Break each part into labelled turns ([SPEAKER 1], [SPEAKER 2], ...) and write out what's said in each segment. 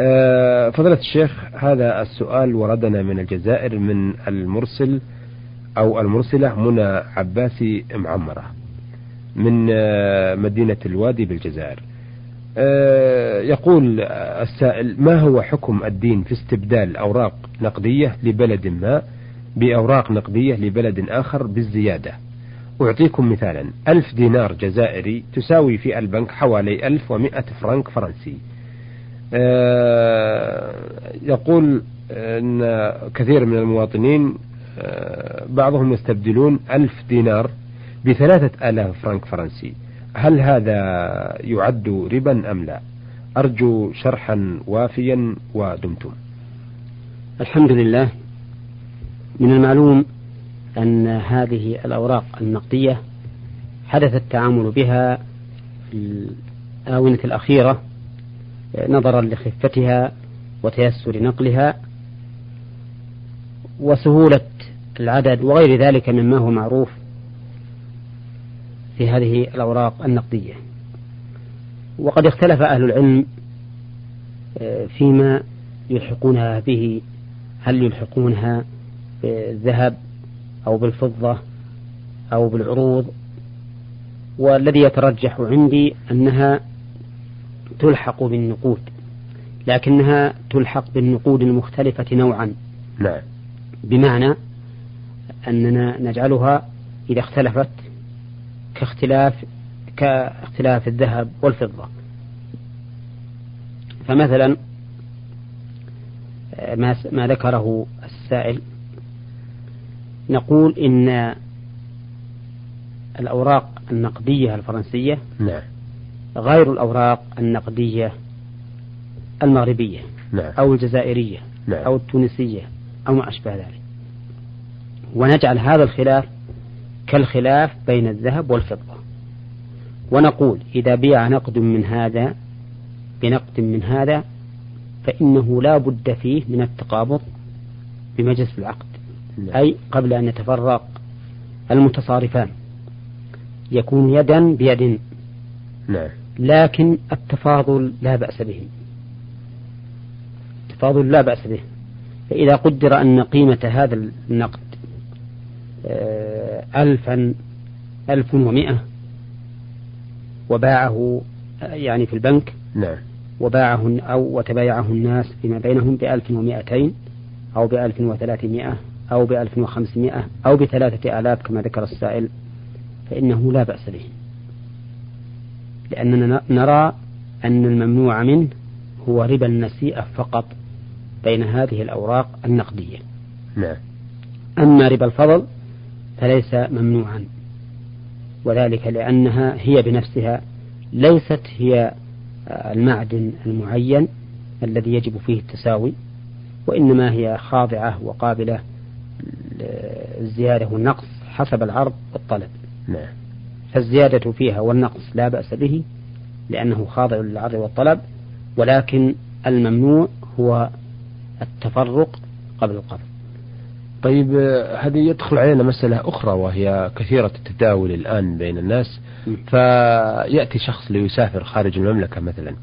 [SPEAKER 1] آه، فضيلة الشيخ هذا السؤال وردنا من الجزائر من المرسل أو المرسلة منى عباسي معمرة من آه، مدينة الوادي بالجزائر. آه، يقول السائل ما هو حكم الدين في استبدال أوراق نقدية لبلد ما بأوراق نقدية لبلد آخر بالزيادة؟ أعطيكم مثالا ألف دينار جزائري تساوي في البنك حوالي ألف ومائة فرنك فرنسي. يقول أن كثير من المواطنين آه، بعضهم يستبدلون ألف دينار بثلاثة آلاف فرنك فرنسي. هل هذا يعد ربا أم لا؟ أرجو شرحا وافيا ودمتم.
[SPEAKER 2] الحمد لله. من المعلوم أن هذه الأوراق النقدية حدث التعامل بها في الآونة الأخيرة نظرا لخفتها وتيسر نقلها وسهولة العدد وغير ذلك مما هو معروف في هذه الأوراق النقدية. وقد اختلف أهل العلم آه، فيما يلحقونها به. هل يلحقونها بالذهب أو بالفضة أو بالعروض؟ والذي يترجح عندي أنها تلحق بالنقود لكنها تلحق بالنقود المختلفة نوعا.
[SPEAKER 1] نعم
[SPEAKER 2] بمعنى أننا نجعلها إذا اختلفت كاختلاف كاختلاف الذهب والفضة. فمثلا ما ما ذكره السائل نقول إن الأوراق النقدية الفرنسية
[SPEAKER 1] نعم.
[SPEAKER 2] غير الأوراق النقدية المغربية
[SPEAKER 1] نعم.
[SPEAKER 2] أو الجزائرية
[SPEAKER 1] نعم.
[SPEAKER 2] أو التونسية أو ما أشبه ذلك ونجعل هذا الخلاف كالخلاف بين الذهب والفضة ونقول إذا بيع نقد من هذا بنقد من هذا فإنه لا بد فيه من التقابض بمجلس العقد
[SPEAKER 1] نعم.
[SPEAKER 2] أي قبل أن يتفرق المتصارفان يكون يدا بيد
[SPEAKER 1] نعم
[SPEAKER 2] لكن التفاضل لا بأس به. التفاضل لا بأس به. فإذا قدر أن قيمة هذا النقد آه، ألفا ألف ومائة وباعه يعني في البنك
[SPEAKER 1] نعم.
[SPEAKER 2] وباعه أو وتبايعه الناس فيما بينهم بألف ومائتين أو بألف وثلاثمائة أو بألف وخمسمائة أو بثلاثة آلاف كما ذكر السائل فإنه لا بأس به. لأننا نرى أن الممنوع منه هو ربا النسيئة فقط بين هذه الأوراق النقدية.
[SPEAKER 1] نعم.
[SPEAKER 2] أما ربا الفضل فليس ممنوعا. وذلك لأنها هي بنفسها ليست هي المعدن المعين الذي يجب فيه التساوي وإنما هي خاضعة وقابلة للزيادة والنقص حسب العرض والطلب.
[SPEAKER 1] نعم.
[SPEAKER 2] فالزيادة فيها والنقص لا بأس به لأنه خاضع للعرض والطلب ولكن الممنوع هو التفرق قبل القبض.
[SPEAKER 1] طيب آه، هذه يدخل علينا مسألة أخرى وهي كثيرة التداول الآن بين الناس. فيأتي شخص ليسافر خارج المملكة مثلا.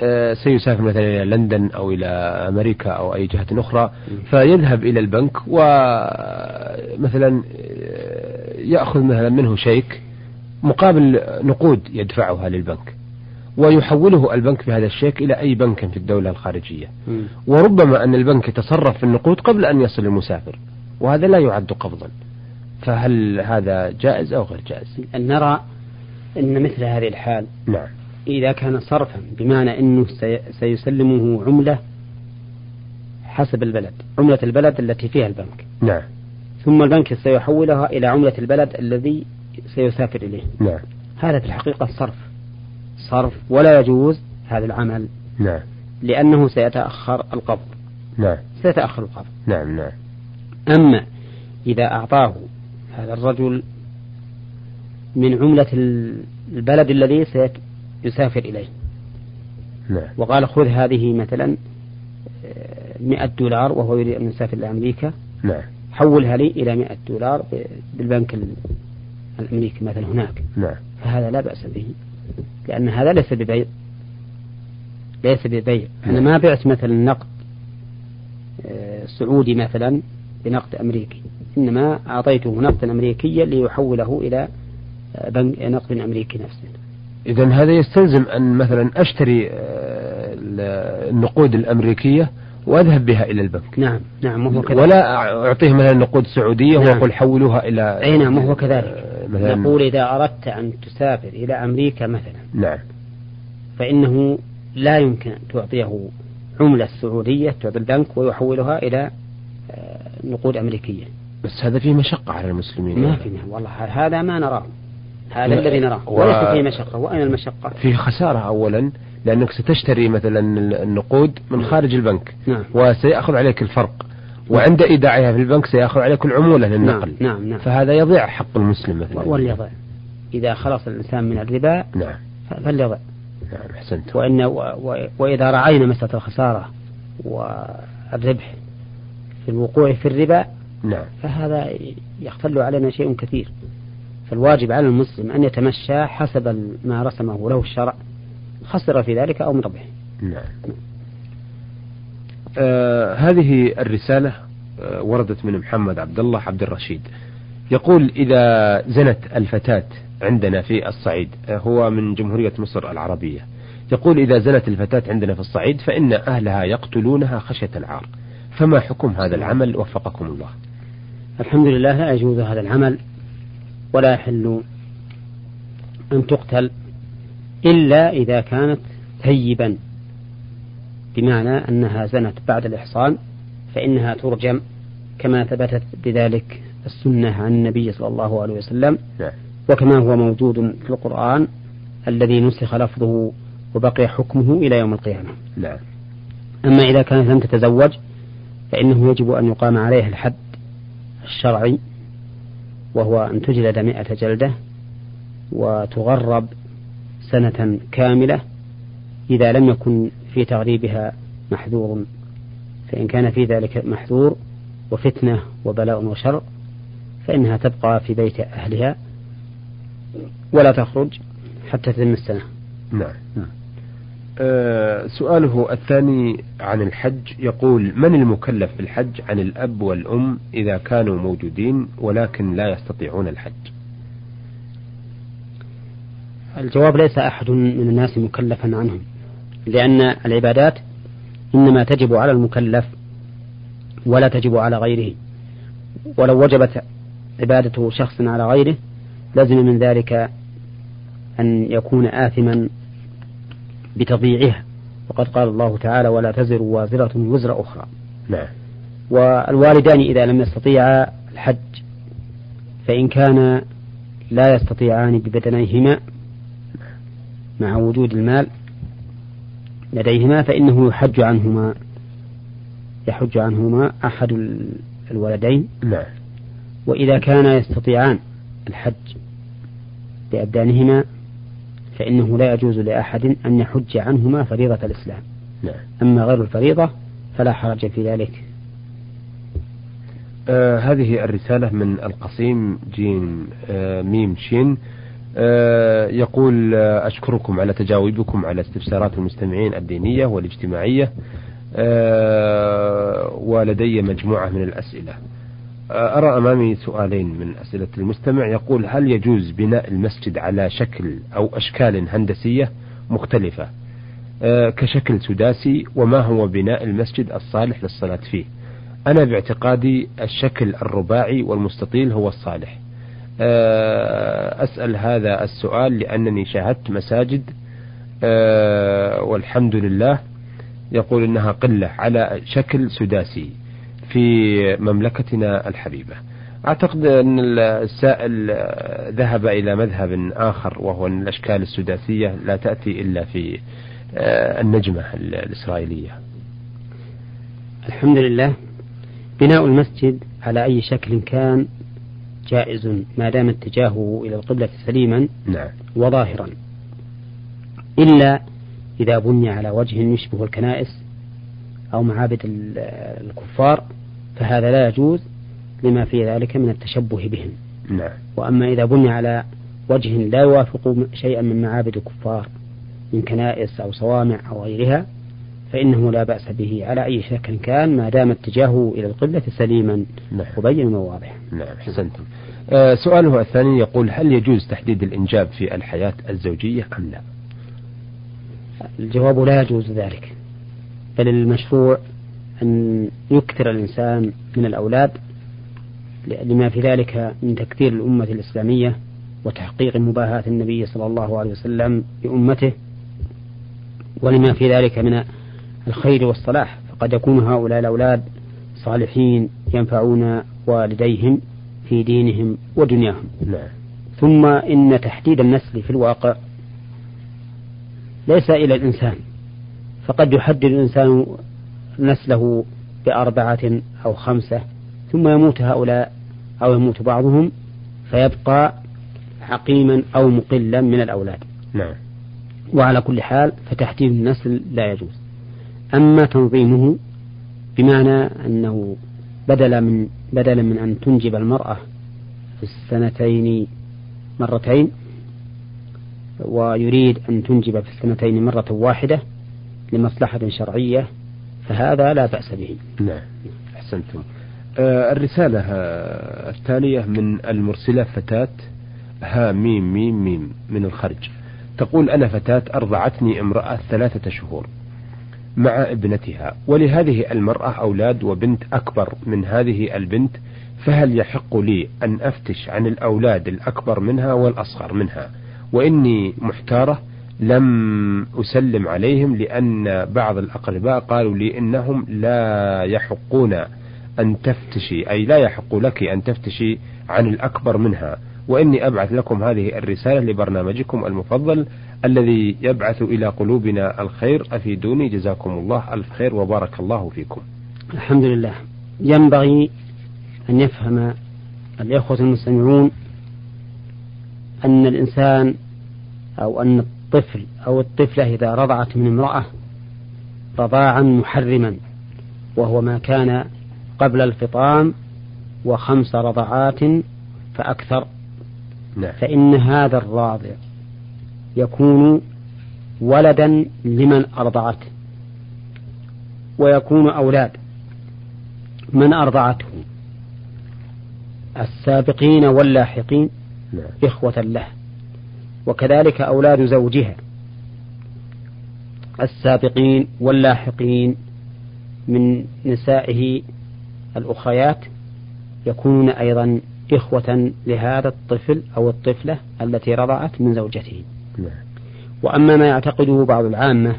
[SPEAKER 1] آه، سيسافر مثلا إلى لندن أو إلى أمريكا أو أي جهة أخرى. فيذهب إلى البنك ومثلا آه، يأخذ مثلا منه شيك. مقابل نقود يدفعها للبنك ويحوله البنك بهذا الشيك إلى أي بنك في الدولة الخارجية. وربما أن البنك يتصرف في النقود قبل أن يصل المسافر وهذا لا يعد قبضا. فهل هذا جائز أو غير جائز؟
[SPEAKER 2] أن نرى أن مثل هذه الحال
[SPEAKER 1] نعم.
[SPEAKER 2] إذا كان صرفا بمعنى أنه سي- سيسلمه عملة حسب البلد عملة البلد التي فيها البنك.
[SPEAKER 1] نعم.
[SPEAKER 2] ثم البنك سيحولها إلى عملة البلد الذي سيسافر إليه.
[SPEAKER 1] نعم.
[SPEAKER 2] هذا في الحقيقة صرف. صرف ولا يجوز هذا العمل.
[SPEAKER 1] نعم.
[SPEAKER 2] لأنه سيتأخر القبض.
[SPEAKER 1] نعم.
[SPEAKER 2] سيتأخر القبض.
[SPEAKER 1] نعم نعم.
[SPEAKER 2] أما إذا أعطاه هذا الرجل من عملة البلد الذي سيسافر إليه.
[SPEAKER 1] نعم.
[SPEAKER 2] وقال خذ هذه مثلا آه، مئة دولار وهو يريد أن يسافر إلى أمريكا.
[SPEAKER 1] نعم.
[SPEAKER 2] حولها لي إلى مئة دولار بالبنك ال- الأمريكي مثلا هناك.
[SPEAKER 1] نعم.
[SPEAKER 2] فهذا لا بأس به. لأن هذا ليس ببيع. ليس ببيع. أنا ما بعت مثلا نقد آه، سعودي مثلا بنقد أمريكي. إنما أعطيته نقدا أمريكيا ليحوله إلى آه، بنك نقد أمريكي نفسه.
[SPEAKER 1] إذا هذا يستلزم أن مثلا أشتري النقود الأمريكية وأذهب بها إلى البنك.
[SPEAKER 2] نعم نعم وهو
[SPEAKER 1] كذلك. ولا أعطيه مثلا نقود سعودية نعم. ويقول حولوها إلى
[SPEAKER 2] أي نعم وهو كذلك. مثلا نقول إذا أردت أن تسافر إلى أمريكا مثلا
[SPEAKER 1] نعم.
[SPEAKER 2] فإنه لا يمكن أن تعطيه عملة سعودية تعطي البنك ويحولها إلى آه، نقود أمريكية.
[SPEAKER 1] بس هذا فيه مشقة على المسلمين.
[SPEAKER 2] ما في والله هذا ما نراه. هذا و... الذي نراه. و... وليس فيه مشقة. وأين المشقة؟
[SPEAKER 1] فيه خسارة أولا لأنك ستشتري مثلا النقود من خارج البنك
[SPEAKER 2] نعم.
[SPEAKER 1] وسيأخذ عليك الفرق. وعند إيداعها في البنك سيأخذ عليك العمولة للنقل.
[SPEAKER 2] نعم نعم, نعم.
[SPEAKER 1] فهذا يضيع حق المسلم مثلا.
[SPEAKER 2] وليضيع إذا خلص الإنسان من الربا
[SPEAKER 1] نعم.
[SPEAKER 2] فليضيع
[SPEAKER 1] نعم أحسنت
[SPEAKER 2] وإن و... و... وإذا رعينا مسألة الخسارة والربح في الوقوع في الربا
[SPEAKER 1] نعم.
[SPEAKER 2] فهذا يختل علينا شيء كثير. فالواجب على المسلم أن يتمشى حسب ما رسمه له الشرع خسر في ذلك أو من ربحه
[SPEAKER 1] نعم. آه هذه الرسالة آه وردت من محمد عبد الله عبد الرشيد. يقول إذا زنت الفتاة عندنا في الصعيد آه هو من جمهورية مصر العربية. يقول إذا زنت الفتاة عندنا في الصعيد فإن أهلها يقتلونها خشية العار. فما حكم هذا العمل؟ وفقكم الله.
[SPEAKER 2] الحمد لله لا يجوز هذا العمل ولا يحل أن تقتل إلا إذا كانت ثيبا. بمعنى أنها زنت بعد الإحصان فإنها ترجم كما ثبتت بذلك السنة عن النبي صلى الله عليه وسلم
[SPEAKER 1] نعم.
[SPEAKER 2] وكما هو موجود في القرآن الذي نسخ لفظه وبقي حكمه إلى يوم القيامة
[SPEAKER 1] نعم.
[SPEAKER 2] أما إذا كانت لم تتزوج فإنه يجب أن يقام عليها الحد الشرعي وهو أن تجلد مئة جلدة وتغرب سنة كاملة إذا لم يكن في تغريبها محذور. فإن كان في ذلك محذور وفتنة وبلاء وشر فإنها تبقى في بيت أهلها ولا تخرج حتى تتم السنة.
[SPEAKER 1] نعم. أه سؤاله الثاني عن الحج. يقول من المكلف بالحج عن الأب والأم إذا كانوا موجودين ولكن لا يستطيعون الحج؟
[SPEAKER 2] الجواب ليس أحد من الناس مكلفا عنهم. لأن العبادات إنما تجب على المكلف ولا تجب على غيره. ولو وجبت عبادة شخص على غيره لازم من ذلك أن يكون آثما بتضييعها. وقد قال الله تعالى ولا تزر وازرة وزر أخرى.
[SPEAKER 1] نعم.
[SPEAKER 2] والوالدان إذا لم يستطيعا الحج فإن كان لا يستطيعان ببدنيهما مع وجود المال لديهما فإنه يحج عنهما. يحج عنهما أحد الولدين.
[SPEAKER 1] نعم.
[SPEAKER 2] وإذا كانا يستطيعان الحج بأبدانهما فإنه لا يجوز لأحد أن يحج عنهما فريضة الإسلام.
[SPEAKER 1] نعم.
[SPEAKER 2] أما غير الفريضة فلا حرج في ذلك.
[SPEAKER 1] آه هذه الرسالة من القصيم جيم آه ميم شين. آه يقول آه أشكركم على تجاوبكم على استفسارات المستمعين الدينية والاجتماعية آه ولدي مجموعة من الأسئلة. آه، أرى أمامي سؤالين من أسئلة المستمع. يقول هل يجوز بناء المسجد على شكل أو أشكال هندسية مختلفة؟ آه، كشكل سداسي وما هو بناء المسجد الصالح للصلاة فيه؟ أنا باعتقادي الشكل الرباعي والمستطيل هو الصالح. آه، أسأل هذا السؤال لأنني شاهدت مساجد والحمد لله يقول إنها قلة على شكل سداسي في مملكتنا الحبيبة. أعتقد أن السائل ذهب إلى مذهب آخر وهو أن الأشكال السداسية لا تأتي إلا في آه، النجمة الإسرائيلية.
[SPEAKER 2] الحمد لله. بناء المسجد على أي شكل كان جائز ما دام اتجاهه إلى القبلة سليما
[SPEAKER 1] نعم.
[SPEAKER 2] وظاهرا إلا إذا بني على وجه يشبه الكنائس أو معابد الكفار فهذا لا يجوز لما في ذلك من التشبه بهم
[SPEAKER 1] نعم.
[SPEAKER 2] وأما إذا بني على وجه لا يوافق شيئا من معابد الكفار من كنائس أو صوامع أو غيرها فإنه لا بأس به. على أي شكل كان ما دام اتجاهه إلى القبلة سليما.
[SPEAKER 1] نعم.
[SPEAKER 2] مبينا وواضحا
[SPEAKER 1] نعم حسنتم. آه سؤاله الثاني يقول هل يجوز تحديد الإنجاب في الحياة الزوجية أم لا؟
[SPEAKER 2] الجواب لا يجوز ذلك. بل المشروع أن يكثر الإنسان من الأولاد لما في ذلك من تكثير الأمة الإسلامية وتحقيق مباهاة النبي صلى الله عليه وسلم بأمته ولما في ذلك من الخير والصلاح. فقد يكون هؤلاء الأولاد صالحين ينفعون والديهم في دينهم ودنياهم.
[SPEAKER 1] نعم.
[SPEAKER 2] ثم إن تحديد النسل في الواقع ليس إلى الإنسان. فقد يحدد الإنسان نسله بأربعة أو خمسة ثم يموت هؤلاء أو يموت بعضهم فيبقى عقيما أو مقلا من الأولاد.
[SPEAKER 1] نعم.
[SPEAKER 2] وعلى كل حال فتحديد النسل لا يجوز. أما تنظيمه بمعنى أنه بدل من بدلا من أن تنجب المرأة في السنتين مرتين ويريد أن تنجب في السنتين مرة واحدة لمصلحة شرعية فهذا لا بأس به.
[SPEAKER 1] نعم أحسنتم. آه الرسالة التالية من المرسلة فتاة ها ميم ميم ميم من الخرج. تقول أنا فتاة أرضعتني امرأة ثلاثة شهور. مع ابنتها. ولهذه المرأة أولاد وبنت أكبر من هذه البنت فهل يحق لي أن أفتش عن الأولاد الأكبر منها والأصغر منها؟ وإني محتارة لم أسلم عليهم لأن بعض الأقرباء قالوا لي إنهم لا يحقون أن تفتشي أي لا يحق لك أن تفتشي عن الأكبر منها. وإني أبعث لكم هذه الرسالة لبرنامجكم المفضل الذي يبعث إلى قلوبنا الخير. أفيدوني جزاكم الله ألف خير وبارك الله فيكم.
[SPEAKER 2] الحمد لله. ينبغي أن يفهم الإخوة المستمعون أن الإنسان أو أن الطفل أو الطفلة إذا رضعت من امرأة رضاعا محرما وهو ما كان قبل الفطام وخمس رضعات فأكثر
[SPEAKER 1] نعم.
[SPEAKER 2] فإن هذا الراضع يكون ولدا لمن أرضعته ويكون أولاد من أرضعته السابقين واللاحقين
[SPEAKER 1] نعم.
[SPEAKER 2] إخوة له وكذلك أولاد زوجها السابقين واللاحقين من نسائه الأخريات يكونون أيضا إخوة لهذا الطفل أو الطفلة التي رضعت من زوجته. وأما ما يعتقده بعض العامة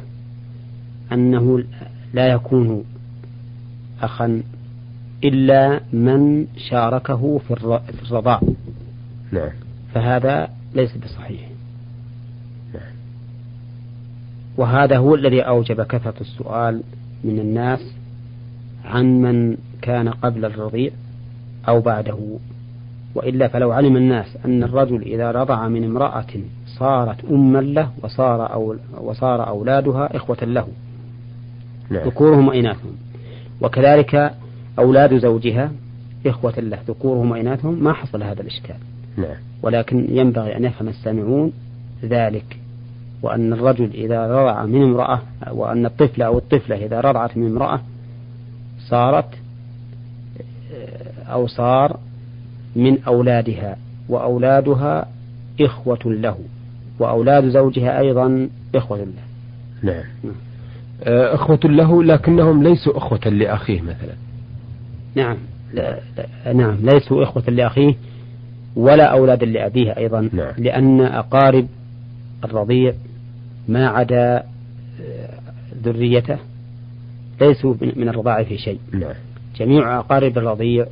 [SPEAKER 2] أنه لا يكون أخا إلا من شاركه في الرضاع
[SPEAKER 1] نعم.
[SPEAKER 2] فهذا ليس بصحيح
[SPEAKER 1] نعم.
[SPEAKER 2] وهذا هو الذي أوجب كثرة السؤال من الناس عن من كان قبل الرضيع أو بعده وإلا فلو علم الناس أن الرجل إذا رضع من امرأة صارت أما له وصار, أو وصار أولادها إخوة له.
[SPEAKER 1] نعم.
[SPEAKER 2] ذكورهم وإناثهم. وكذلك أولاد زوجها إخوة له. ذكورهم وإناثهم ما حصل هذا الإشكال.
[SPEAKER 1] نعم.
[SPEAKER 2] ولكن ينبغي أن يفهم السامعون ذلك وأن الرجل إذا رضع من امرأة وأن الطفل أو الطفلة إذا رضعت من امرأة صارت أو صار من أولادها وأولادها إخوة له. وأولاد زوجها أيضا إخوة له.
[SPEAKER 1] نعم. آه، إخوة له لكنهم ليسوا إخوة لأخيه مثلا.
[SPEAKER 2] نعم. لا لا نعم ليسوا إخوة لأخيه ولا أولاد لأبيه أيضا.
[SPEAKER 1] نعم.
[SPEAKER 2] لأن أقارب الرضيع ما عدا آه، ذريته ليسوا من الرضاعة في شيء.
[SPEAKER 1] نعم.
[SPEAKER 2] جميع أقارب الرضيع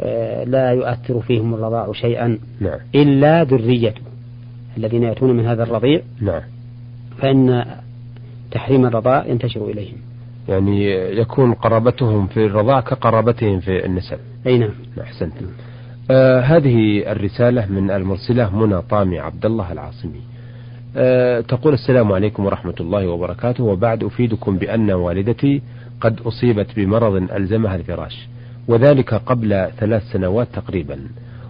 [SPEAKER 2] آه، لا يؤثر فيهم الرضاع شيئا
[SPEAKER 1] نعم.
[SPEAKER 2] إلا ذريته. الذين يأتون من هذا الرضيع
[SPEAKER 1] نعم.
[SPEAKER 2] فإن تحريم الرضاع ينتشر إليهم.
[SPEAKER 1] يعني يكون قرابتهم في الرضاع كقرابتهم في النسب.
[SPEAKER 2] أي نعم.
[SPEAKER 1] أحسنت. آه هذه الرسالة من المرسلة منى طامي عبد الله العاصمي. آه تقول السلام عليكم ورحمة الله وبركاته وبعد أفيدكم بأن والدتي قد أصيبت بمرض ألزمها الفراش وذلك قبل ثلاث سنوات تقريبا.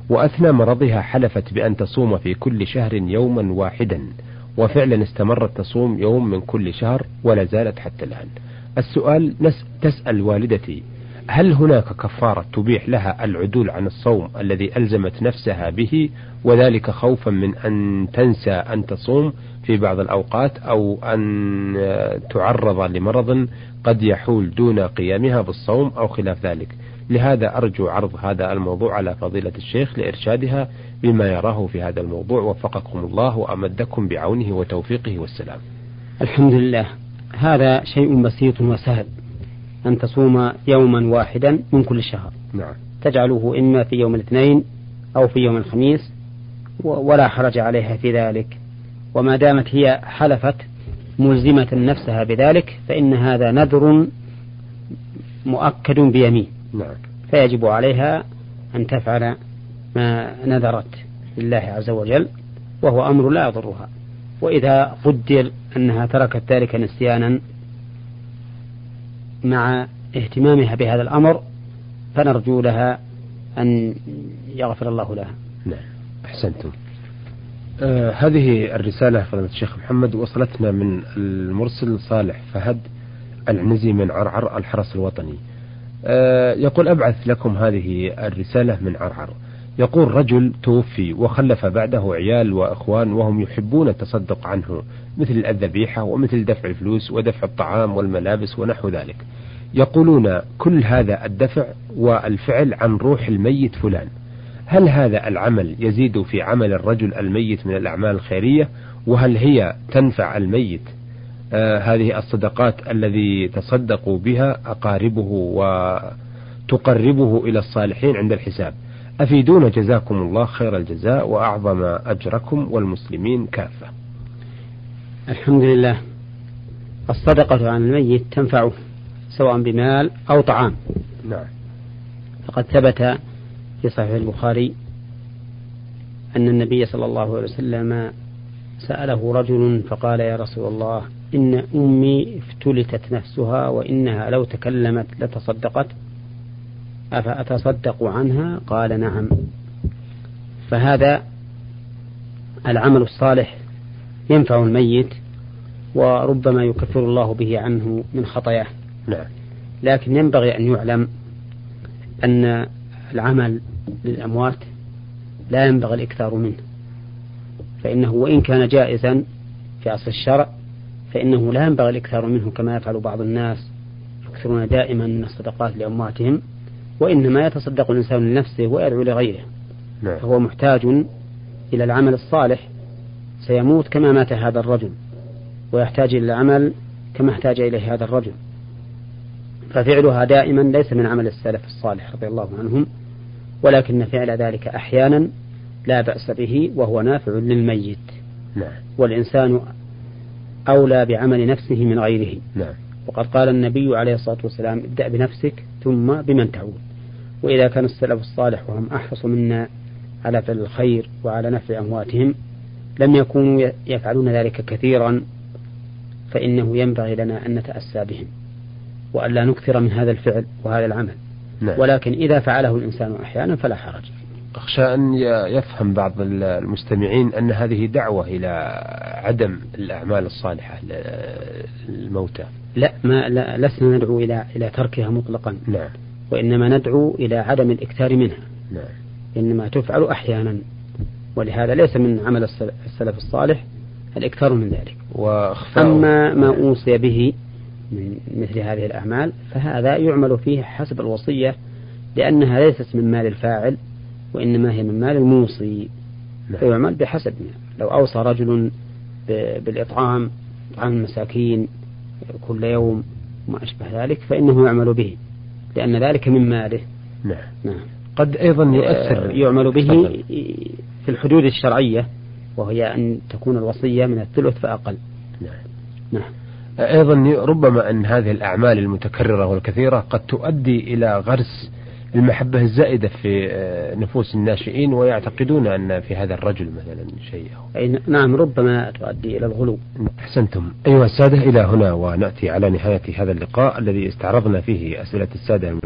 [SPEAKER 1] وأثنى مرضها حلفت بأن تصوم في كل شهر يوما واحدا وفعلا استمرت تصوم يوم من كل شهر ولا زالت حتى الآن. السؤال نس تسأل والدتي هل هناك كفارة تبيح لها العدول عن الصوم الذي ألزمت نفسها به وذلك خوفا من أن تنسى أن تصوم في بعض الأوقات أو أن تعرض لمرض قد يحول دون قيامها بالصوم أو خلاف ذلك؟ لهذا أرجو عرض هذا الموضوع على فضيلة الشيخ لإرشادها بما يراه في هذا الموضوع. وفقكم الله وأمدكم بعونه وتوفيقه والسلام.
[SPEAKER 2] الحمد لله. هذا شيء بسيط وسهل. أن تصوم يوما واحدا من كل شهر.
[SPEAKER 1] نعم.
[SPEAKER 2] تجعله إما في يوم الاثنين أو في يوم الخميس ولا حرج عليها في ذلك. وما دامت هي حلفت ملزمة نفسها بذلك فإن هذا نذر مؤكد بيمين.
[SPEAKER 1] نعم.
[SPEAKER 2] فيجب عليها أن تفعل ما نذرت لله عز وجل وهو أمر لا يضرها. وإذا قدر أنها تركت ذلك نسيانا مع اهتمامها بهذا الأمر فنرجو لها أن يغفر الله لها.
[SPEAKER 1] نعم. أحسنتم. آه هذه الرسالة فضيلة الشيخ محمد وصلتنا من المرسل صالح فهد العنزي من عرعر الحرس الوطني. يقول أبعث لكم هذه الرسالة من عرعر. يقول رجل توفي وخلف بعده عيال وإخوان وهم يحبون التصدق عنه مثل الذبيحة ومثل دفع الفلوس ودفع الطعام والملابس ونحو ذلك. يقولون كل هذا الدفع والفعل عن روح الميت فلان. هل هذا العمل يزيد في عمل الرجل الميت من الأعمال الخيرية؟ وهل هي تنفع الميت؟ آه هذه الصدقات الذي تصدقوا بها أقاربه وتقربه إلى الصالحين عند الحساب. أفيدونا جزاكم الله خير الجزاء وأعظم أجركم والمسلمين كافة.
[SPEAKER 2] الحمد لله. الصدقة عن الميت تنفعه سواء بمال أو طعام.
[SPEAKER 1] نعم.
[SPEAKER 2] فقد ثبت في صحيح البخاري أن النبي صلى الله عليه وسلم سأله رجل فقال يا رسول الله إن أمي افتلتت نفسها وإنها لو تكلمت لتصدقت. أفأتصدق عنها؟ قال نعم. فهذا العمل الصالح ينفع الميت وربما يكفر الله به عنه من خطاياه.
[SPEAKER 1] نعم.
[SPEAKER 2] لكن ينبغي أن يعلم أن العمل للأموات لا ينبغي الإكثار منه. فإنه وإن كان جائزا في أصل الشرع فإنه لا ينبغي الإكثار منه كما يفعل بعض الناس يكثرون دائما من الصدقات لأمواتهم وإنما يتصدق الإنسان لنفسه ويدعو لغيره.
[SPEAKER 1] نعم.
[SPEAKER 2] فهو محتاج إلى العمل الصالح سيموت كما مات هذا الرجل ويحتاج إلى العمل كما احتاج إليه هذا الرجل. ففعلها دائما ليس من عمل السلف الصالح رضي الله عنهم ولكن فعل ذلك أحيانا لا بأس به وهو نافع للميت.
[SPEAKER 1] نعم.
[SPEAKER 2] والإنسان أولى بعمل نفسه من غيره.
[SPEAKER 1] نعم.
[SPEAKER 2] وقد قال النبي عليه الصلاة والسلام ابدأ بنفسك ثم بمن تعود. وإذا كان السلف الصالح وهم أحرص منا على فعل الخير وعلى نفع أمواتهم لم يكونوا يفعلون ذلك كثيرا فإنه ينبغي لنا أن نتأسى بهم وألا نكثر من هذا الفعل وهذا العمل.
[SPEAKER 1] نعم.
[SPEAKER 2] ولكن إذا فعله الإنسان أحيانا فلا حرج.
[SPEAKER 1] أخشى أن يفهم بعض المستمعين أن هذه دعوة إلى عدم الأعمال الصالحة للموتى.
[SPEAKER 2] لا ما لا لسنا ندعو إلى إلى تركها مطلقا.
[SPEAKER 1] نعم.
[SPEAKER 2] وإنما ندعو إلى عدم الإكثار منها.
[SPEAKER 1] نعم.
[SPEAKER 2] إنما تفعل أحيانا. ولهذا ليس من عمل السلف الصالح الإكثار من ذلك.
[SPEAKER 1] وإخفاء
[SPEAKER 2] أما ما أوصي به من مثل هذه الأعمال فهذا يعمل فيه حسب الوصية لأنها ليست من مال الفاعل. وإنما هي من مال الموصي. فيعمل بحسب لو أوصى رجل بالإطعام طعام المساكين كل يوم وما أشبه ذلك فإنه يعمل به لأن ذلك من ماله.
[SPEAKER 1] نعم.
[SPEAKER 2] نعم.
[SPEAKER 1] قد أيضا يؤثر.
[SPEAKER 2] يعمل به. في الحدود الشرعية وهي أن تكون الوصية من الثلث فأقل.
[SPEAKER 1] نعم.
[SPEAKER 2] نعم.
[SPEAKER 1] أيضا ربما أن هذه الأعمال المتكررة والكثيرة قد تؤدي إلى غرس المحبة الزائدة في آه، نفوس الناشئين ويعتقدون أن في هذا الرجل مثلا شيء
[SPEAKER 2] أي نعم ربما تؤدي إلى الغلو.
[SPEAKER 1] أحسنتم. أيها السادة إلى هنا ونأتي على نهاية هذا اللقاء الذي استعرضنا فيه أسئلة السادة